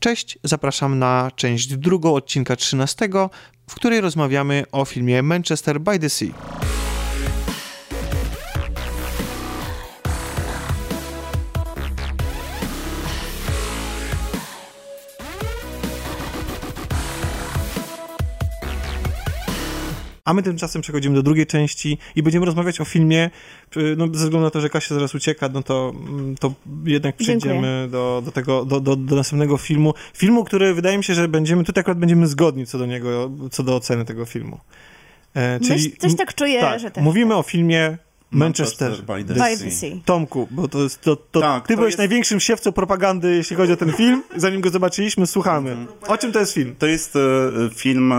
Cześć, zapraszam na część drugą odcinka 13, w której rozmawiamy o filmie Manchester by the Sea. A my tymczasem przechodzimy do drugiej części i będziemy rozmawiać o filmie. No, ze względu na to, że Kasia zaraz ucieka, no to, to jednak przejdziemy do, do tego, do, do, do, następnego filmu. Filmu, który wydaje mi się, że będziemy, tutaj akurat będziemy zgodni co do niego, co do oceny tego filmu. E, czyli, Myśl, coś tak czuję, tak, że tak. Mówimy o filmie Manchester, Manchester by, the, by the sea. Tomku, bo to jest, to, to tak, ty to byłeś jest... największym siewcą propagandy, jeśli chodzi o ten film. Zanim go zobaczyliśmy, słuchamy. O czym to jest film? To jest e, film, e,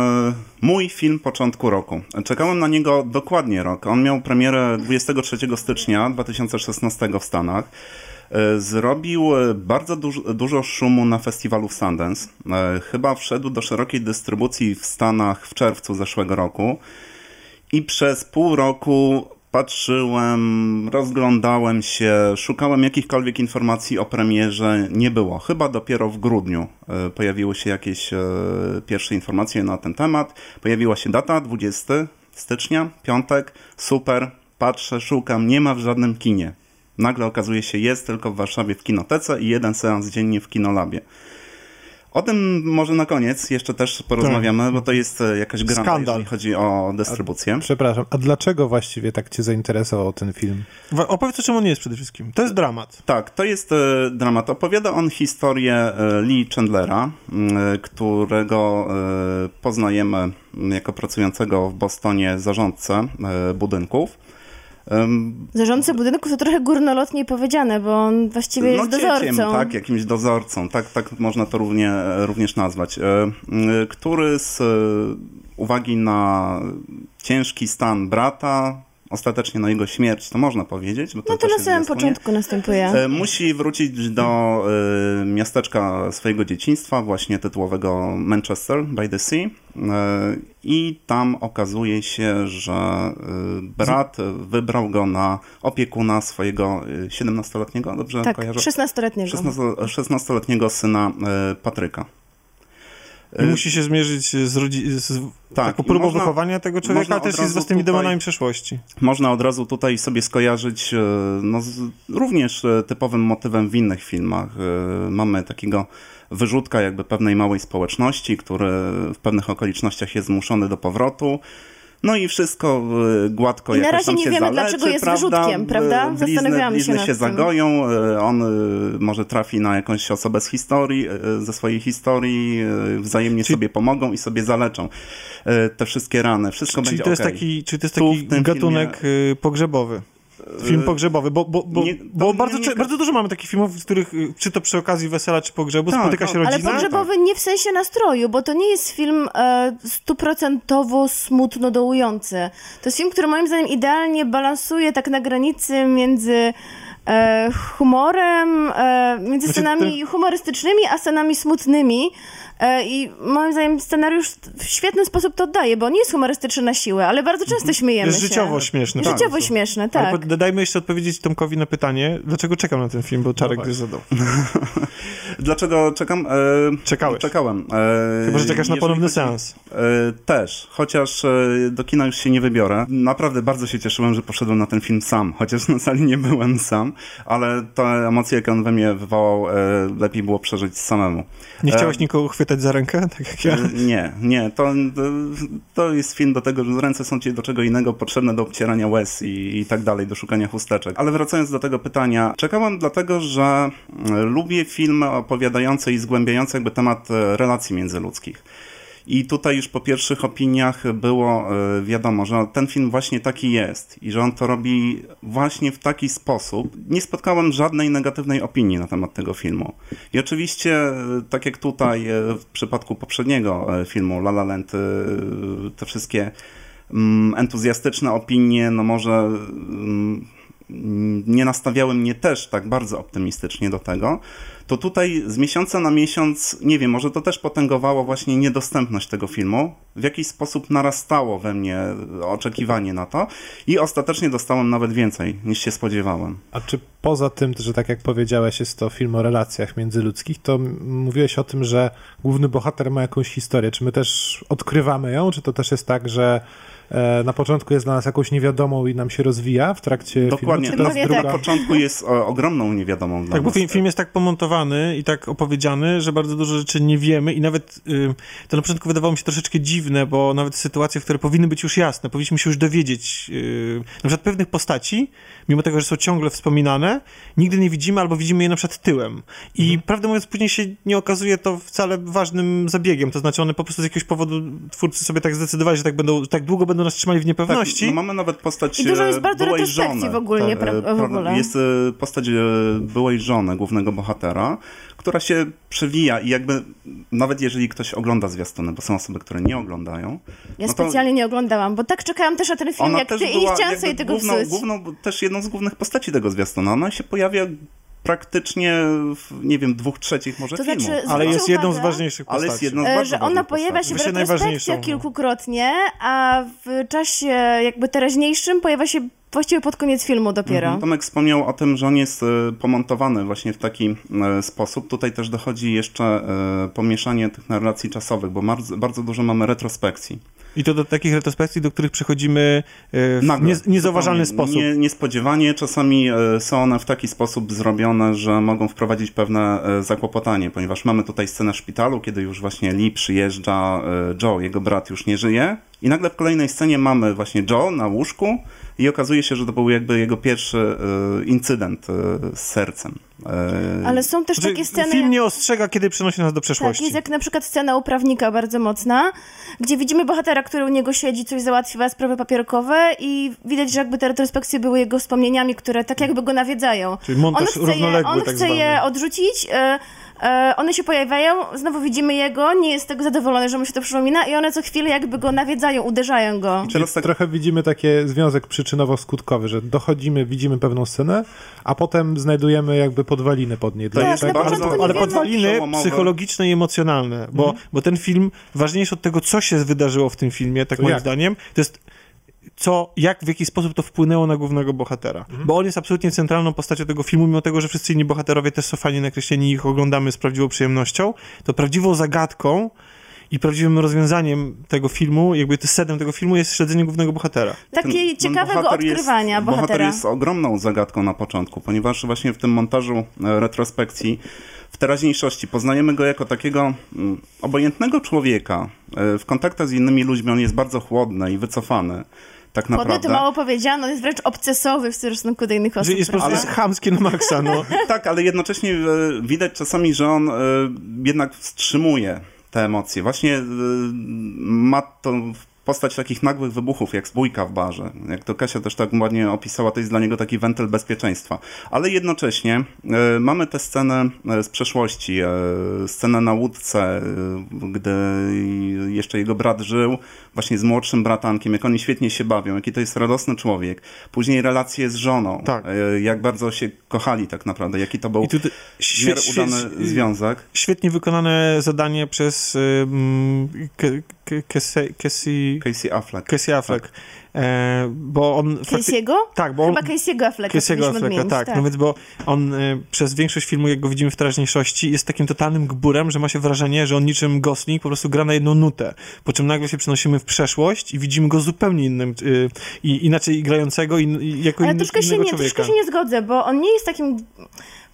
mój film początku roku. Czekałem na niego dokładnie rok. On miał premierę 23 stycznia 2016 w Stanach. E, zrobił bardzo dużo, dużo szumu na festiwalu w Sundance. Chyba wszedł do szerokiej dystrybucji w Stanach w czerwcu zeszłego roku. I przez pół roku Patrzyłem, rozglądałem się, szukałem jakichkolwiek informacji o premierze. Nie było. Chyba dopiero w grudniu e, pojawiły się jakieś e, pierwsze informacje na ten temat. Pojawiła się data 20 stycznia, piątek. Super. Patrzę, szukam, nie ma w żadnym kinie. Nagle okazuje się, jest tylko w Warszawie w kinotece i jeden seans dziennie w kinolabie. O tym może na koniec jeszcze też porozmawiamy, tak. bo to jest e, jakaś gra, jeżeli chodzi o dystrybucję. A, przepraszam, a dlaczego właściwie tak cię zainteresował ten film? Opowiedz o czym on jest przede wszystkim. To jest dramat. Tak, to jest e, dramat. Opowiada on historię e, Lee Chandlera, którego poznajemy jako pracującego w Bostonie zarządcę budynków Um, Zarządca budynku to trochę górnolotnie powiedziane, bo on właściwie jest no, dozorcą. tak, jakimś dozorcą, tak, tak można to równie, również nazwać, e, który z e, uwagi na ciężki stan brata ostatecznie na jego śmierć, to można powiedzieć. Bo to no to na samym początku następuje. Musi wrócić do miasteczka swojego dzieciństwa, właśnie tytułowego Manchester by the Sea i tam okazuje się, że brat wybrał go na opiekuna swojego 17-letniego, dobrze tak, kojarzę? 16-letniego. 16-letniego syna Patryka. I musi się zmierzyć z, rodzi- z tak, taką próbą można, wychowania tego człowieka, ale też jest z własnymi demonami przeszłości. Można od razu tutaj sobie skojarzyć no, z, również typowym motywem w innych filmach. Mamy takiego wyrzutka jakby pewnej małej społeczności, który w pewnych okolicznościach jest zmuszony do powrotu. No i wszystko y, gładko I na razie nie wiemy, zaleczy, dlaczego jest prawda? wyrzutkiem, prawda? Zastanawiamy blizny, się, się zagoją, y, on y, może trafi na jakąś osobę z historii, ze swojej historii, wzajemnie czyli, sobie pomogą i sobie zaleczą te wszystkie rany. Wszystko czyli będzie to jest okay. taki, Czy to jest taki gatunek filmie... pogrzebowy? Film pogrzebowy, bo, bo, bo, nie, bo bardzo, nie, nie... bardzo dużo mamy takich filmów, w których y, czy to przy okazji wesela, czy pogrzebu tak, spotyka się rodzina. Ale pogrzebowy tak. nie w sensie nastroju, bo to nie jest film e, stuprocentowo smutno dołujący. To jest film, który moim zdaniem idealnie balansuje tak na granicy między e, humorem, e, między znaczy, scenami ten... humorystycznymi, a scenami smutnymi. E, I moim zdaniem scenariusz w świetny sposób to oddaje, bo nie jest humorystyczny na siłę, ale bardzo często mhm. śmiejemy jest się. życiowo śmieszny. Życiowo tak. śmieszny, tak. Ale dajmy jeszcze odpowiedzieć Tomkowi na pytanie, dlaczego czekam na ten film, bo Czarek no zadał. dlaczego czekam? E, Czekałeś. Czekałem. E, Chyba, że czekasz na ponowny chodzi... seans. E, też, chociaż e, do kina już się nie wybiorę. Naprawdę bardzo się cieszyłem, że poszedłem na ten film sam, chociaż na sali nie byłem sam, ale te emocje, jakie on we mnie wywołał, e, lepiej było przeżyć samemu. Nie chciałeś nikogo chwytać chwytać za rękę, tak jak ja? Nie, nie. To, to jest film do tego, że ręce są ci do czego innego potrzebne do obcierania łez i, i tak dalej, do szukania chusteczek. Ale wracając do tego pytania, czekałem dlatego, że lubię filmy opowiadające i zgłębiające jakby temat e, relacji międzyludzkich. I tutaj już po pierwszych opiniach było e, wiadomo, że ten film właśnie taki jest i że on to robi właśnie w taki sposób. Nie spotkałem żadnej negatywnej opinii na temat tego filmu. I oczywiście, e, tak jak tutaj e, w przypadku poprzedniego filmu La La Land, te wszystkie mm, entuzjastyczne opinie, no może mm, nie nastawiały mnie też tak bardzo optymistycznie do tego, to tutaj z miesiąca na miesiąc, nie wiem, może to też potęgowało właśnie niedostępność tego filmu. W jakiś sposób narastało we mnie oczekiwanie na to i ostatecznie dostałem nawet więcej niż się spodziewałem. A czy poza tym, że tak jak powiedziałeś, jest to film o relacjach międzyludzkich, to mówiłeś o tym, że główny bohater ma jakąś historię. Czy my też odkrywamy ją, czy to też jest tak, że E, na początku jest dla nas jakąś niewiadomą i nam się rozwija w trakcie Dokładnie. filmu. Dokładnie, druga... na początku jest o, ogromną niewiadomą dla Tak, nas. bo film, film, jest tak pomontowany i tak opowiedziany, że bardzo dużo rzeczy nie wiemy i nawet y, to na początku wydawało mi się troszeczkę dziwne, bo nawet sytuacje, które powinny być już jasne, powinniśmy się już dowiedzieć, y, na przykład pewnych postaci, mimo tego, że są ciągle wspominane, nigdy nie widzimy albo widzimy je na przykład tyłem. I mhm. prawdę mówiąc, później się nie okazuje to wcale ważnym zabiegiem, to znaczy one po prostu z jakiegoś powodu twórcy sobie tak zdecydowali, że tak, będą, tak długo będą nas trzymali w niepewności, tak, no mamy nawet postać I dużo jest e, bardzo byłej żony. w ogóle, tak, w ogóle. Jest e, postać e, byłej żony głównego bohatera, która się przewija i jakby nawet jeżeli ktoś ogląda zwiastuny, bo są osoby, które nie oglądają. Ja no specjalnie nie oglądałam, bo tak czekałam też na ten film jak ty i nie chciałam sobie tego główną, psuć. Główną, też jedną z głównych postaci tego zwiastuna. Ona się pojawia praktycznie, w, nie wiem, dwóch trzecich może to filmu. Znaczy, ale jest jedną z ważniejszych postaci. Ale jest jedną z bardzo Że ona pojawia się w retrospekcjach no. kilkukrotnie, a w czasie jakby teraźniejszym pojawia się właściwie pod koniec filmu dopiero. Mhm. Tomek wspomniał o tym, że on jest e, pomontowany właśnie w taki e, sposób. Tutaj też dochodzi jeszcze e, pomieszanie tych narracji czasowych, bo bardzo, bardzo dużo mamy retrospekcji. I to do takich retrospekcji, do których przechodzimy w Nagle, nie, niezauważalny sposób. Nie, niespodziewanie, czasami są one w taki sposób zrobione, że mogą wprowadzić pewne zakłopotanie, ponieważ mamy tutaj scenę w szpitalu, kiedy już właśnie Lee przyjeżdża, Joe, jego brat już nie żyje. I nagle w kolejnej scenie mamy właśnie Joe na łóżku, i okazuje się, że to był jakby jego pierwszy e, incydent e, z sercem. E, Ale są też znaczy, takie sceny... Film nie ostrzega, kiedy przenosi nas do przeszłości. Tak, jest jak na przykład scena u prawnika bardzo mocna, gdzie widzimy bohatera, który u niego siedzi, coś załatwia, sprawy papierkowe i widać, że jakby te retrospekcje były jego wspomnieniami, które tak jakby go nawiedzają. Czyli montaż on chce je, on tak chce je odrzucić, E, one się pojawiają, znowu widzimy jego, nie jest tego zadowolony, że mu się to przypomina i one co chwilę jakby go nawiedzają, uderzają go. Czyli tak trochę widzimy takie związek przyczynowo-skutkowy, że dochodzimy, widzimy pewną scenę, a potem znajdujemy jakby podwaliny pod niej. Tak, tak? Bardzo, ale podwaliny psychologiczne i emocjonalne, bo, mhm. bo ten film, ważniejszy od tego, co się wydarzyło w tym filmie, tak to moim jak? zdaniem, to jest co, jak, w jaki sposób to wpłynęło na głównego bohatera. Mhm. Bo on jest absolutnie centralną postacią tego filmu, mimo tego, że wszyscy inni bohaterowie też są fajnie nakreśleni i ich oglądamy z prawdziwą przyjemnością, to prawdziwą zagadką i prawdziwym rozwiązaniem tego filmu, jakby to sedem tego filmu jest śledzenie głównego bohatera. Takiej ciekawego odkrywania jest, bohatera. Bohater jest ogromną zagadką na początku, ponieważ właśnie w tym montażu e, retrospekcji w teraźniejszości poznajemy go jako takiego mm, obojętnego człowieka. E, w kontaktach z innymi ludźmi on jest bardzo chłodny i wycofany tak naprawdę. Podmiot mało powiedziano, jest wręcz obcesowy w stosunku do innych osób. Jest po prostu chamskie na maksa, no. tak, ale jednocześnie e, widać czasami, że on e, jednak wstrzymuje te emocje. Właśnie e, ma to postać takich nagłych wybuchów, jak zbójka w barze. Jak to Kasia też tak ładnie opisała, to jest dla niego taki wentyl bezpieczeństwa. Ale jednocześnie e, mamy tę scenę e, z przeszłości, e, scenę na łódce, e, gdy jeszcze jego brat żył, właśnie z młodszym bratankiem, jak oni świetnie się bawią, jaki to jest radosny człowiek. Później relacje z żoną, tak. Jak bardzo się kochali tak naprawdę, jaki to był tutaj, udany związek. Świetnie wykonane zadanie przez um, Casey... Casey Affleck. Casey Affleck. Tak. E, bo on... Casey'ego? Tak, bo on... Chyba Casey'ego Afflecka. Casey'ego Afflecka, tak. tak. No więc, bo on e, przez większość filmu, jak go widzimy w teraźniejszości, jest takim totalnym gburem, że ma się wrażenie, że on niczym Gosling po prostu gra na jedną nutę. Po czym nagle się przenosimy w przeszłość i widzimy go zupełnie innym, e, i inaczej grającego, i, i jako Ale inny, troszkę się nie, Troszkę się nie zgodzę, bo on nie jest takim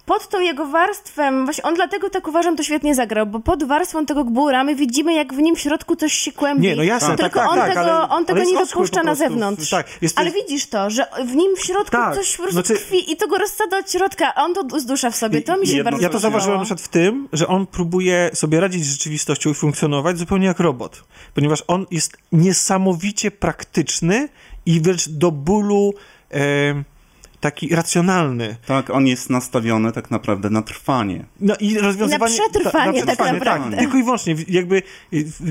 pod tą jego warstwem, właśnie on dlatego tak uważam, to świetnie zagrał, bo pod warstwą tego gbura my widzimy, jak w nim w środku coś się kłębi. Nie, no jasne, Tylko tak, tak, on tak, tego, ale, on tego nie dopuszcza na zewnątrz. Tak, jest, ale widzisz to, że w nim w środku tak, coś po prostu znaczy, tkwi i to go rozsadza od środka, a on to zdusza w sobie. To mi się bardzo Ja to zauważyłem na przykład w tym, że on próbuje sobie radzić z rzeczywistością i funkcjonować zupełnie jak robot. Ponieważ on jest niesamowicie praktyczny i wręcz do bólu... E, taki racjonalny. Tak, on jest nastawiony tak naprawdę na trwanie. No i rozwiązywanie... Na przetrwanie, tak naprawdę. Tak, tylko i wyłącznie. Jakby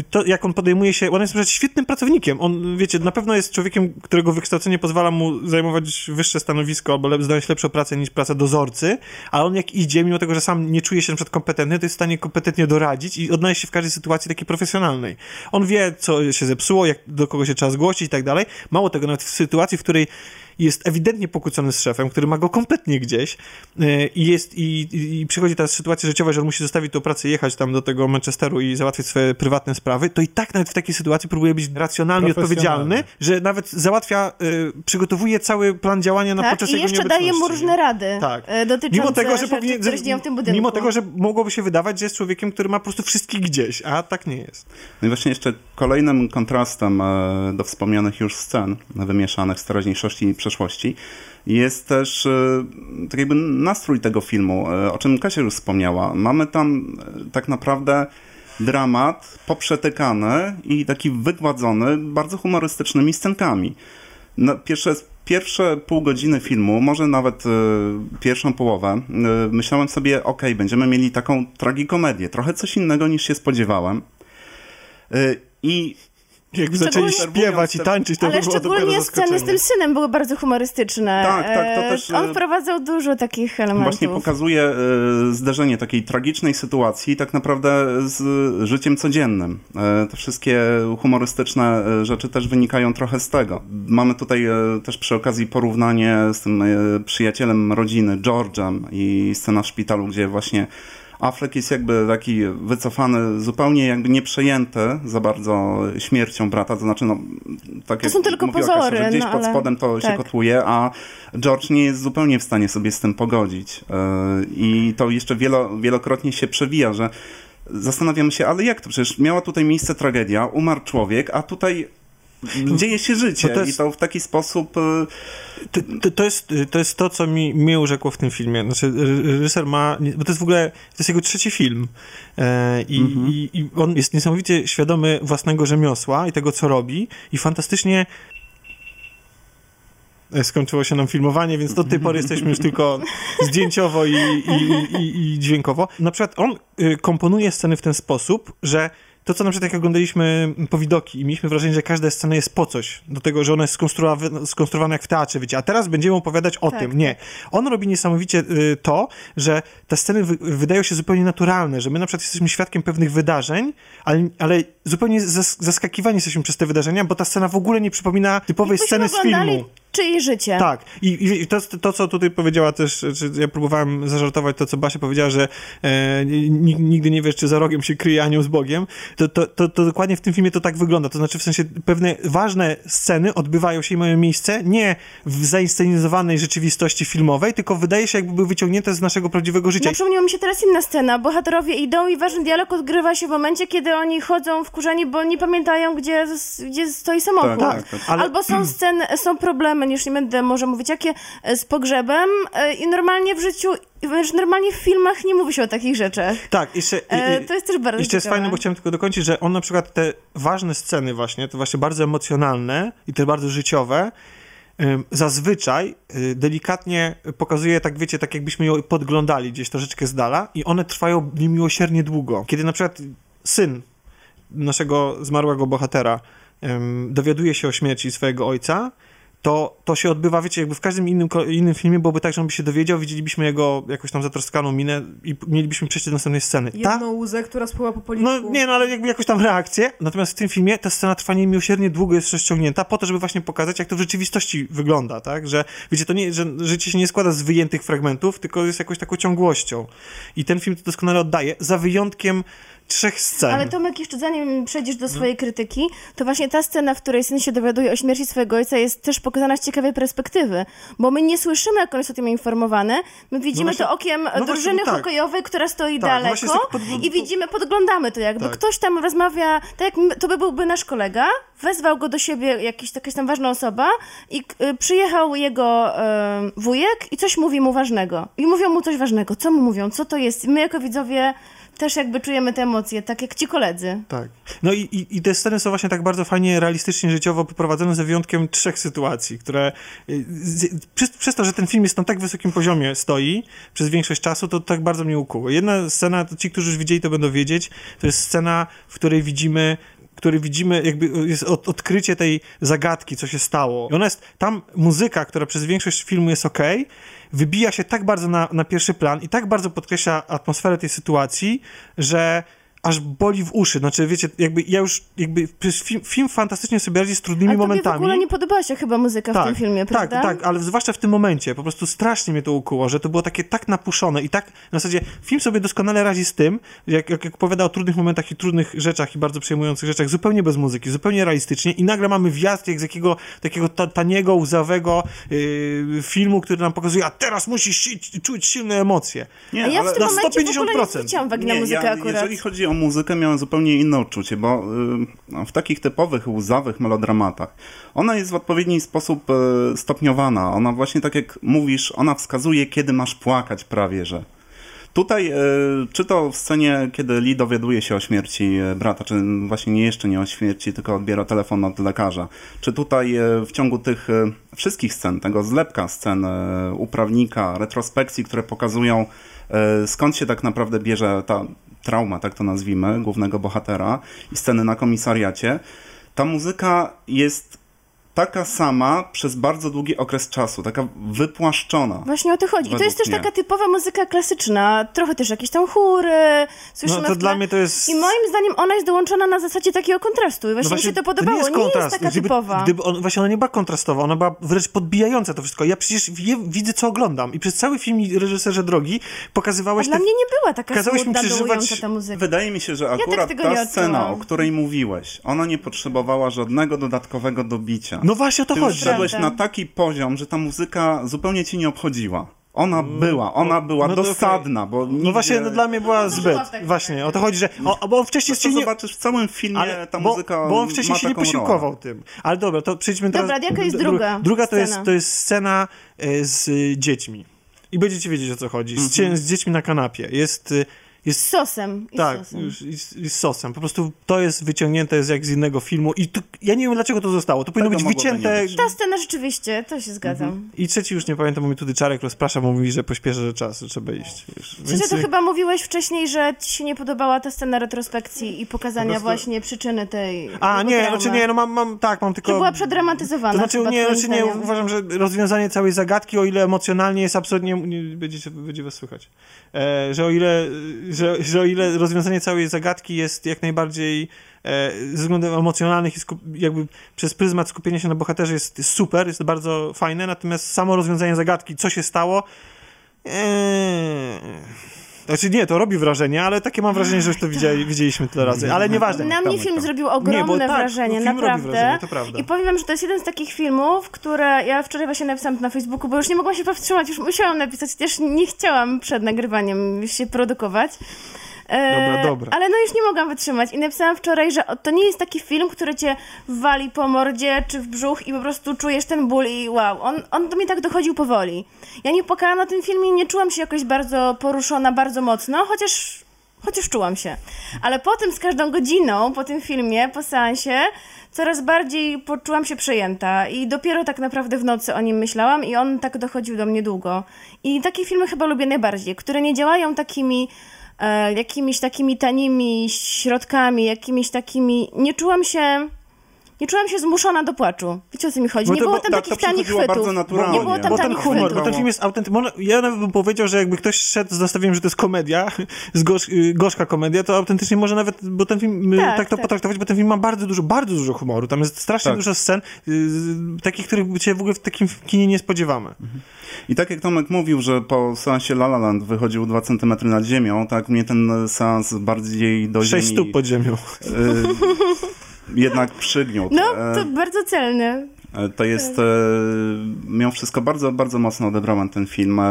to, jak on podejmuje się... On jest przecież świetnym pracownikiem. On, wiecie, na pewno jest człowiekiem, którego wykształcenie pozwala mu zajmować wyższe stanowisko albo lep, znaleźć lepszą pracę niż praca dozorcy, ale on jak idzie, mimo tego, że sam nie czuje się na przykład kompetentny, to jest w stanie kompetentnie doradzić i odnaleźć się w każdej sytuacji takiej profesjonalnej. On wie, co się zepsuło, jak, do kogo się trzeba zgłosić i tak dalej. Mało tego, nawet w sytuacji, w której jest ewidentnie pokłócony z szefem, który ma go kompletnie gdzieś e, i jest i, i, przychodzi ta sytuacja życiowa, że on musi zostawić tą pracę, jechać tam do tego Manchesteru i załatwić swoje prywatne sprawy, to i tak nawet w takiej sytuacji próbuje być racjonalny i odpowiedzialny, że nawet załatwia, y, przygotowuje cały plan działania na tak, poczas jego i jeszcze daje mu różne rady tak. E, dotyczące mimo tego, że rzeczy, powinien, które w tym budynku. Mimo tego, że mogłoby się wydawać, że jest człowiekiem, który ma po prostu wszystkich gdzieś, a tak nie jest. No i właśnie jeszcze kolejnym kontrastem do wspomnianych już scen wymieszanych z teraźniejszości i przeszłości jest też e, tak jakby nastrój tego filmu, e, o czym Kasia już wspomniała. Mamy tam e, tak naprawdę dramat poprzetykany i taki wygładzony bardzo humorystycznymi scenkami. Pierwsze, pierwsze pół godziny filmu, może nawet pierwszą połowę, myślałem sobie, ok, będziemy mieli taką tragikomedię, trochę coś innego niż się spodziewałem. I jakby zaczęli śpiewać i tańczyć, to Ale było szczególnie sceny z tym synem były bardzo humorystyczne. Tak, tak, to e, też... On wprowadzał dużo takich elementów. Właśnie pokazuje e, zderzenie takiej tragicznej sytuacji tak naprawdę z życiem codziennym. E, te wszystkie humorystyczne rzeczy też wynikają trochę z tego. Mamy tutaj też przy okazji porównanie z tym przyjacielem rodziny, George'em i scena w szpitalu, gdzie właśnie Affleck jest jakby taki wycofany, zupełnie jakby nieprzejęty za bardzo śmiercią brata, to znaczy no, tak to są tylko pozory, Kasia, że gdzieś no, pod ale... spodem to tak. się kotłuje, a George nie jest zupełnie w stanie sobie z tym pogodzić. Yy, I to jeszcze wielo, wielokrotnie się przewija, że zastanawiamy się, ale jak to? Przecież miała tutaj miejsce tragedia, umarł człowiek, a tutaj dzieje się życie to jest, i to w taki sposób... Y, to, to, to, jest, to jest to, co mi, mnie urzekło w tym filmie. Znaczy, reżyser ma... Bo to jest w ogóle... To jest jego trzeci film. E, i, mhm. i, I on jest niesamowicie świadomy własnego rzemiosła i tego, co robi i fantastycznie e, skończyło się nam filmowanie, więc do tej pory jesteśmy już tylko zdjęciowo i, i, i, i dźwiękowo. Na przykład on y, komponuje sceny w ten sposób, że to, co na przykład jak oglądaliśmy powidoki i mieliśmy wrażenie, że każda scena jest po coś, do tego, że ona jest skonstruowana, skonstruowana jak w teatrze, wiecie, a teraz będziemy opowiadać o tak. tym. Nie. On robi niesamowicie y, to, że te sceny wy, wydają się zupełnie naturalne, że my na przykład jesteśmy świadkiem pewnych wydarzeń, ale, ale zupełnie zas, zaskakiwani jesteśmy przez te wydarzenia, bo ta scena w ogóle nie przypomina typowej sceny z filmu czyje życie. Tak. I, i to, to, co tutaj powiedziała też, ja próbowałem zażartować to, co Basia powiedziała, że e, nigdy nie wiesz, czy za rogiem się kryje anioł z Bogiem, to, to, to, to, dokładnie w tym filmie to tak wygląda. To znaczy w sensie pewne ważne sceny odbywają się i mają miejsce nie w zainscenizowanej rzeczywistości filmowej, tylko wydaje się jakby były wyciągnięte z naszego prawdziwego życia. No przypomniała mi się teraz inna scena. Bohaterowie idą i ważny dialog odgrywa się w momencie, kiedy oni chodzą wkurzeni, bo nie pamiętają, gdzie, gdzie stoi samochód. Tak, tak, tak. Ale... Albo są sceny, są problemy już nie będę może mówić jakie, e, z pogrzebem e, i normalnie w życiu, wiesz, normalnie w filmach nie mówi się o takich rzeczach. Tak, jeszcze, e, to jest też bardzo Jeszcze jest fajne, bo chciałem tylko dokończyć, że on na przykład te ważne sceny właśnie, to właśnie bardzo emocjonalne i te bardzo życiowe, zazwyczaj delikatnie pokazuje, tak wiecie, tak jakbyśmy ją podglądali gdzieś troszeczkę z dala i one trwają niemiłosiernie długo. Kiedy na przykład syn naszego zmarłego bohatera dowiaduje się o śmierci swojego ojca, to, to się odbywa, wiecie, jakby w każdym innym, innym filmie byłoby tak, że on by się dowiedział, widzielibyśmy jego jakąś tam zatroskaną minę i mielibyśmy przejść do następnej sceny. Jedną Ta, łzę, która spływa po policzku. No nie, no ale jakby jakąś tam reakcję. Natomiast w tym filmie ta scena trwa niemiłosiernie długo, jest rozciągnięta po to, żeby właśnie pokazać, jak to w rzeczywistości wygląda, tak? Że, wiecie, to nie, że życie się nie składa z wyjętych fragmentów, tylko jest jakąś taką ciągłością. I ten film to doskonale oddaje, za wyjątkiem trzech scen. Ale Tomek, jeszcze zanim przejdziesz do swojej no. krytyki, to właśnie ta scena, w której syn się dowiaduje o śmierci swojego ojca jest też pokazana z ciekawej perspektywy, bo my nie słyszymy, jak on jest o tym informowany, my widzimy no właśnie, to okiem no drużyny tak. hokejowej, która stoi tak, daleko tak podgląd... i widzimy, podglądamy to jakby. Tak. Ktoś tam rozmawia, tak jak to by byłby nasz kolega, wezwał go do siebie jakiś, jakaś tam ważna osoba i y, przyjechał jego y, wujek i coś mówi mu ważnego. I mówią mu coś ważnego. Co mu mówią? Co to jest? My jako widzowie też jakby czujemy te emocje, tak jak ci koledzy. Tak. No i, i, i te sceny są właśnie tak bardzo fajnie, realistycznie, życiowo poprowadzone ze wyjątkiem trzech sytuacji, które y, z, przez, przez to, że ten film jest na tak wysokim poziomie stoi przez większość czasu, to tak bardzo mnie ukuło. Jedna scena, to ci, którzy już widzieli, to będą wiedzieć, to jest scena, w której widzimy który widzimy, jakby jest od, odkrycie tej zagadki, co się stało. I ona jest, tam muzyka, która przez większość filmu jest ok, wybija się tak bardzo na, na pierwszy plan i tak bardzo podkreśla atmosferę tej sytuacji, że aż boli w uszy. Znaczy, wiecie, jakby ja już, jakby film, film fantastycznie sobie radzi z trudnymi Ale momentami. w ogóle nie podobała się chyba muzyka tak, w tym filmie, tak, prawda? Tak, ale zwłaszcza w tym momencie. Po prostu strasznie mnie to ukuło, że to było takie tak napuszone i tak, na zasadzie film sobie doskonale radzi z tym, jak, jak, jak opowiada o trudnych momentach i trudnych rzeczach i bardzo przejmujących rzeczach, zupełnie bez muzyki, zupełnie realistycznie i nagle mamy wjazd jak z jakiego takiego taniego, łzawego yy, filmu, który nam pokazuje, a teraz musisz si czuć silne emocje. Nie, a ja w tym na momencie 150%. w ogóle nie zwróciłam uwagi nie, na muzykę ja, akurat. Jeżeli chodzi o muzykę, miałem zupełnie inne odczucie, bo y, w takich typowych, łzawych melodramatach ona jest w odpowiedni sposób y, stopniowana. Ona właśnie tak jak mówisz, ona wskazuje, kiedy masz płakać prawie, że. Tutaj, y, czy to w scenie, kiedy Lee dowiaduje się o śmierci brata, czy właśnie nie jeszcze nie o śmierci, tylko odbiera telefon od lekarza, czy tutaj w ciągu tych wszystkich scen, tego zlepka scen uprawnika, retrospekcji, które pokazują skąd się tak naprawdę bierze ta trauma, tak to nazwijmy, głównego bohatera i sceny na komisariacie, ta muzyka jest taka sama przez bardzo długi okres czasu, taka wypłaszczona. Właśnie o to chodzi. I to jest też mnie. taka typowa muzyka klasyczna, trochę też jakieś tam chóry, słyszymy No to dla mnie to jest... I moim zdaniem ona jest dołączona na zasadzie takiego kontrastu i właśnie, mi się to podobało. nie jest, nie jest kontrast. taka gdyby, typowa. Gdyby on, właśnie ona nie była kontrastowa, ona była wręcz podbijająca to wszystko. Ja przecież wie, widzę, co oglądam i przez cały film reżyserze drogi A pokazywałeś... dla te- mnie nie była taka smutna, przeżywać- ta muzyka. Wydaje mi się, że tak akurat tego nie ta scena, o której mówiłeś, ona nie potrzebowała żadnego dodatkowego dobicia. No właśnie o to Ty chodzi. już szedłeś Prawda. na taki poziom, że ta muzyka zupełnie ci nie obchodziła. Ona była, ona była no to dosadna, bo No nigdzie... właśnie, no dla mnie była Zdążyła zbyt. Właśnie, o to chodzi, że... O, bo on wcześniej To się nie... zobaczysz w całym filmie, Ale, ta bo, muzyka bo on wcześniej się nie posiłkował rolę. tym. Ale dobra, to przejdźmy teraz... Dobra, jaka jest dru- druga Druga to jest, scena? to jest scena e, z y, dziećmi. I będziecie wiedzieć, o co chodzi. Z, cie- z dziećmi na kanapie. Jest... y, Z jest sosem. I tak, z sosem. już- i i z sosem. Po prostu to jest wyciągnięte z jak z innego filmu i tu, ja nie wiem, dlaczego to zostało. To powinno Tego być wycięte... być. Ta scena rzeczywiście, to się zgadzam. I trzeci już nie pamiętam, bo mi tutaj Czarek rozprasza, bo mówi, że pośpieszę, że czas, że trzeba iść. Już. Przecież to chyba mówiłeś wcześniej, że ci się nie podobała ta scena retrospekcji i pokazania Po prostu- właśnie przyczyny tej A, nie, traumy. znaczy nie, no mam, mam tak, mam tylko... Że była przedramatyzowana To znaczy, nie, znaczy nie, uważam, że rozwiązanie całej zagadki, o ile emocjonalnie jest absolutnie, nie, będziecie, będzie was słychać, e, że o ile, że, że o ile rozwiązanie całej zagadki jest jak najbardziej e, ze względów emocjonalnych i skup, jakby przez pryzmat skupienia się na bohaterze jest, super, jest bardzo fajne, natomiast samo rozwiązanie zagadki, co się stało, e, znaczy nie, to robi wrażenie, ale takie mam wrażenie, że już to widzieli, widzieliśmy tyle razy, ale nieważne. Na mnie film zrobił ogromne Nie, tak, wrażenie, film robi naprawdę. wrażenie, to prawda. I powiem wam, że to jest jeden z takich filmów, które ja wczoraj właśnie napisałam na Facebooku, bo już nie mogłam się powstrzymać, już musiałam napisać, chociaż nie chciałam przed nagrywaniem się produkować. E, Dobra, dobra. Ale no już nie mogłam wytrzymać i napisałam wczoraj, że to nie jest taki film, który cię wali po mordzie czy w brzuch i po prostu czujesz ten ból i wow, on, on do mnie tak dochodził powoli. Ja nie płakałam na tym filmie i nie czułam się jakoś bardzo poruszona, bardzo mocno, chociaż Chociaż czułam się. Ale potem z każdą godziną po tym filmie, po seansie, coraz bardziej poczułam się przejęta. I dopiero tak naprawdę w nocy o nim myślałam i on tak dochodził do mnie długo. I takie filmy chyba lubię najbardziej, które nie działają takimi jakimiś takimi tanimi środkami, jakimiś takimi... Nie czułam się... Nie czułam się zmuszona do płaczu. Wiecie o co mi chodzi? Nie to- było tam tak, to takich tanich chwytów. bardzo naturalnie. Nie było tam bo ten tanich humor, chwytów. bo ten film jest autentycznie. Ja nawet bym powiedział, że jakby ktoś szedł z nastawieniem, że to jest komedia, z gorz, gorzka komedia, to autentycznie może nawet, bo ten film y, Tak, tak, to tak. potraktować, bo ten film ma bardzo dużo, bardzo dużo humoru. Tam jest strasznie Tak. dużo scen, y, takich, których się w ogóle w takim kinie nie spodziewamy. I tak jak Tomek mówił, że po seansie La La Land wychodził 2 cm nad ziemią, tak mnie ten seans bardziej do Sześć ziemi stóp pod ziemią. y, jednak przygniótł. No, E, to bardzo celne. E, To jest, e, mimo wszystko bardzo, bardzo mocno odebrałem ten film.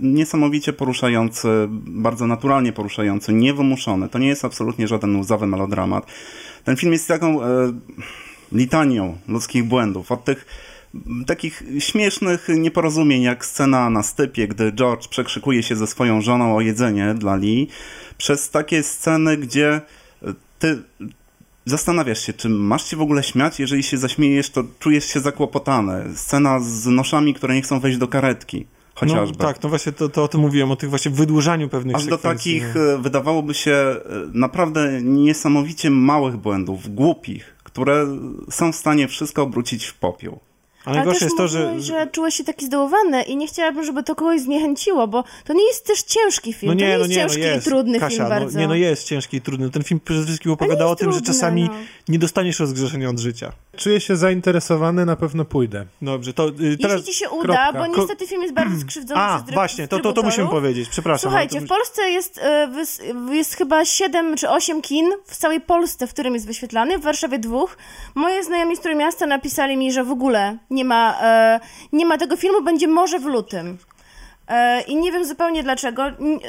Niesamowicie poruszający, bardzo naturalnie poruszający, niewymuszony. To nie jest absolutnie żaden łzawy melodramat. Ten film jest taką litanią ludzkich błędów. Od tych takich śmiesznych nieporozumień, jak scena na stypie, gdy George przekrzykuje się ze swoją żoną o jedzenie dla Lee, przez takie sceny, gdzie ty zastanawiasz się, czy masz się w ogóle śmiać, jeżeli się zaśmiejesz, to czujesz się zakłopotany. Scena z noszami, które nie chcą wejść do karetki. Chociażby. No, tak, no właśnie to, to o tym mówiłem, o tych właśnie wydłużaniu pewnych Aż do sekwencji. takich, e, wydawałoby się, e, naprawdę niesamowicie małych błędów, głupich, które są w stanie wszystko obrócić w popiół. A Ale najgorsze jest to, że, że czułeś się taki zdołowany i nie chciałabym, żeby to kogoś zniechęciło, bo to nie jest też ciężki film. No nie, to nie no jest nie, ciężki no jest. i trudny Kasia, film no, bardzo. Nie, no jest ciężki i trudny. Ten film przede wszystkim opowiada o tym, że trudny, czasami no. nie dostaniesz rozgrzeszenia od życia. Czuję się zainteresowany, na pewno pójdę. Dobrze, to y, teraz... Jeśli ci się uda, kropka. bo niestety film jest bardzo skrzywdzony A, dryb- właśnie, to, to, to musimy powiedzieć, przepraszam. Słuchajcie, w. Polsce jest, wys- jest chyba 7 czy 8 kin w całej Polsce, w którym jest wyświetlany, w Warszawie dwóch. Moje znajomi z Trójmiasta napisali mi, że w ogóle nie ma, e, nie ma tego filmu, będzie może w lutym. E, I nie wiem zupełnie dlaczego.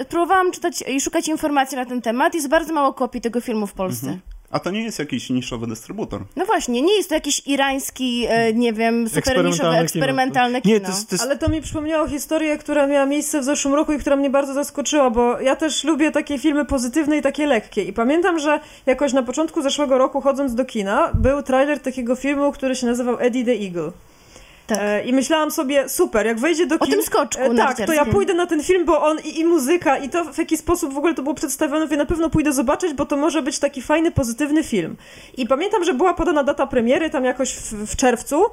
Próbowałam czytać i szukać informacji na ten temat. Jest bardzo mało kopii tego filmu w Polsce. A to nie jest jakiś niszowy dystrybutor. No właśnie, nie jest to jakiś irański, e, nie wiem, super niszowy, Eksperymentalne kino. kino. Nie, to jest... To jest... Ale to mi przypomniało historię, która miała miejsce w zeszłym roku i która mnie bardzo zaskoczyła, bo ja też lubię takie filmy pozytywne i takie lekkie. I pamiętam, że jakoś na początku zeszłego roku, chodząc do kina, był trailer takiego filmu, który się nazywał Eddie the Eagle. Tak. I myślałam sobie, super, jak wejdzie do O kin... tym skoczku e, Tak, to ja pójdę na ten film, bo on i, i muzyka, i to w jaki sposób w ogóle to było przedstawione, mówię, na pewno pójdę zobaczyć, bo to może być taki fajny, pozytywny film. I pamiętam, że była podana data premiery, tam jakoś w, w czerwcu,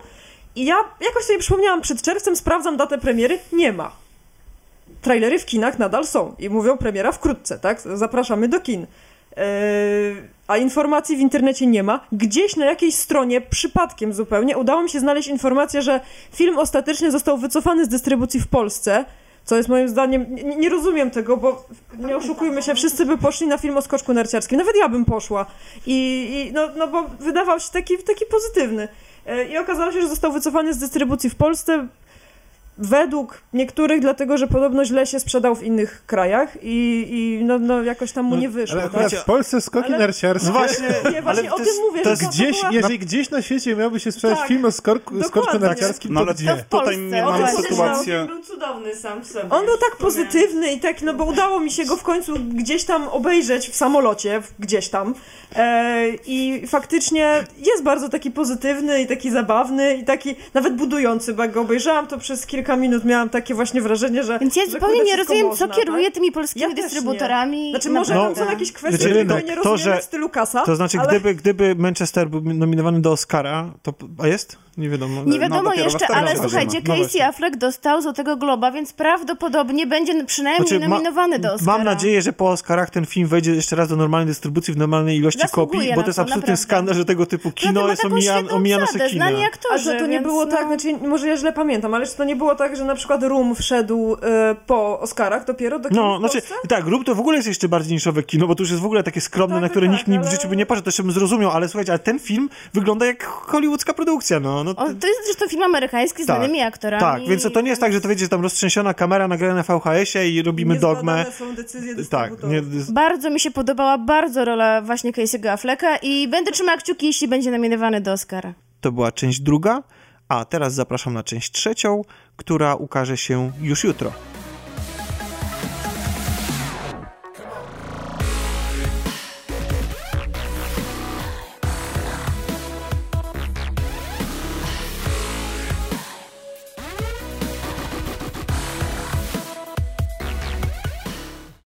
i ja jakoś sobie przypomniałam, przed czerwcem sprawdzam datę premiery, nie ma. Trailery w kinach nadal są i mówią premiera wkrótce, tak? Zapraszamy do kin. A informacji w internecie nie ma. Gdzieś na jakiejś stronie, przypadkiem zupełnie, udało mi się znaleźć informację, że film ostatecznie został wycofany z dystrybucji w Polsce, co jest moim zdaniem, nie, nie rozumiem tego, bo nie oszukujmy się, wszyscy by poszli na film o skoczku narciarskim, nawet ja bym poszła. I, i no, no bo wydawał się taki, taki pozytywny. Yy, I okazało się, że został wycofany z dystrybucji w Polsce. Według niektórych, dlatego że podobno źle się sprzedał w innych krajach i, i no, no jakoś tam mu No, nie wyszło. Ale tak? w Polsce skoki Ale- narciarskie... No właśnie, Nie, właśnie ale o tym jest- mówię, to że jest to Gdzieś, była... jeżeli gdzieś na świecie miałby się sprzedać Tak, film o skorku, skoczku narciarskim, No to ale gdzie? To w Polsce. tutaj mamy to jest sytuację... Był cudowny sam w sobie. On był tak pozytywny i tak, no bo udało mi się go w końcu gdzieś tam obejrzeć w samolocie, gdzieś tam. E, I faktycznie jest bardzo taki pozytywny i taki zabawny i taki nawet budujący, bo jak go obejrzałam, to przez kilka minut miałam takie właśnie wrażenie, że. Więc ja że zupełnie nie rozumiem, można, co kieruje tak? tymi polskimi Ja dystrybutorami. Znaczy, może Naprawdę. tam są jakieś kwestie, których rynek, nie to, że- w stylu kasa. To znaczy, ale... gdyby, gdyby Manchester był nominowany do Oscara, to... A jest? Nie wiadomo. Nie wiadomo dopiero jeszcze, ale słuchajcie, No Casey. Affleck dostał Złotego Globa, więc prawdopodobnie będzie przynajmniej Znaczy, ma- nominowany do Oscara. Mam nadzieję, że po Oscarach ten film wejdzie jeszcze raz do normalnej dystrybucji w normalnej ilości Zasługuje kopii, bo to jest absolutny skandal, że tego typu Kino jest taką omija, świetną omija nasze obsadę, kina. znani A aktorzy, że to nie więc było no... tak, znaczy może ja źle pamiętam, ale czy to nie było tak, że na przykład Room wszedł e, po Oscarach dopiero do kin No, w znaczy, tak, Rób to w ogóle jest jeszcze bardziej niszowe kino, bo to już jest w ogóle takie skromne, Tak, na które tak, nikt, nikt w ale- życiu by nie poszedł, to jeszcze bym zrozumiał, ale słuchajcie, ale ten film wygląda jak hollywoodzka produkcja, no. no O, to jest zresztą film amerykański z Tak, znanymi aktorami. tak, więc to nie jest tak, że to wiecie, że tam roztrzęsiona kamera nagrana na VHS-ie i robimy dogmę. Niezbadane są decyzje Tak, nie, Bardzo mi się podobała bardzo rola właśnie Casey'ego Afflecka i będę trzymała kciuki, jeśli będzie nominowany do Oscara. to była część druga, a teraz zapraszam na część trzecią, która ukaże się już jutro.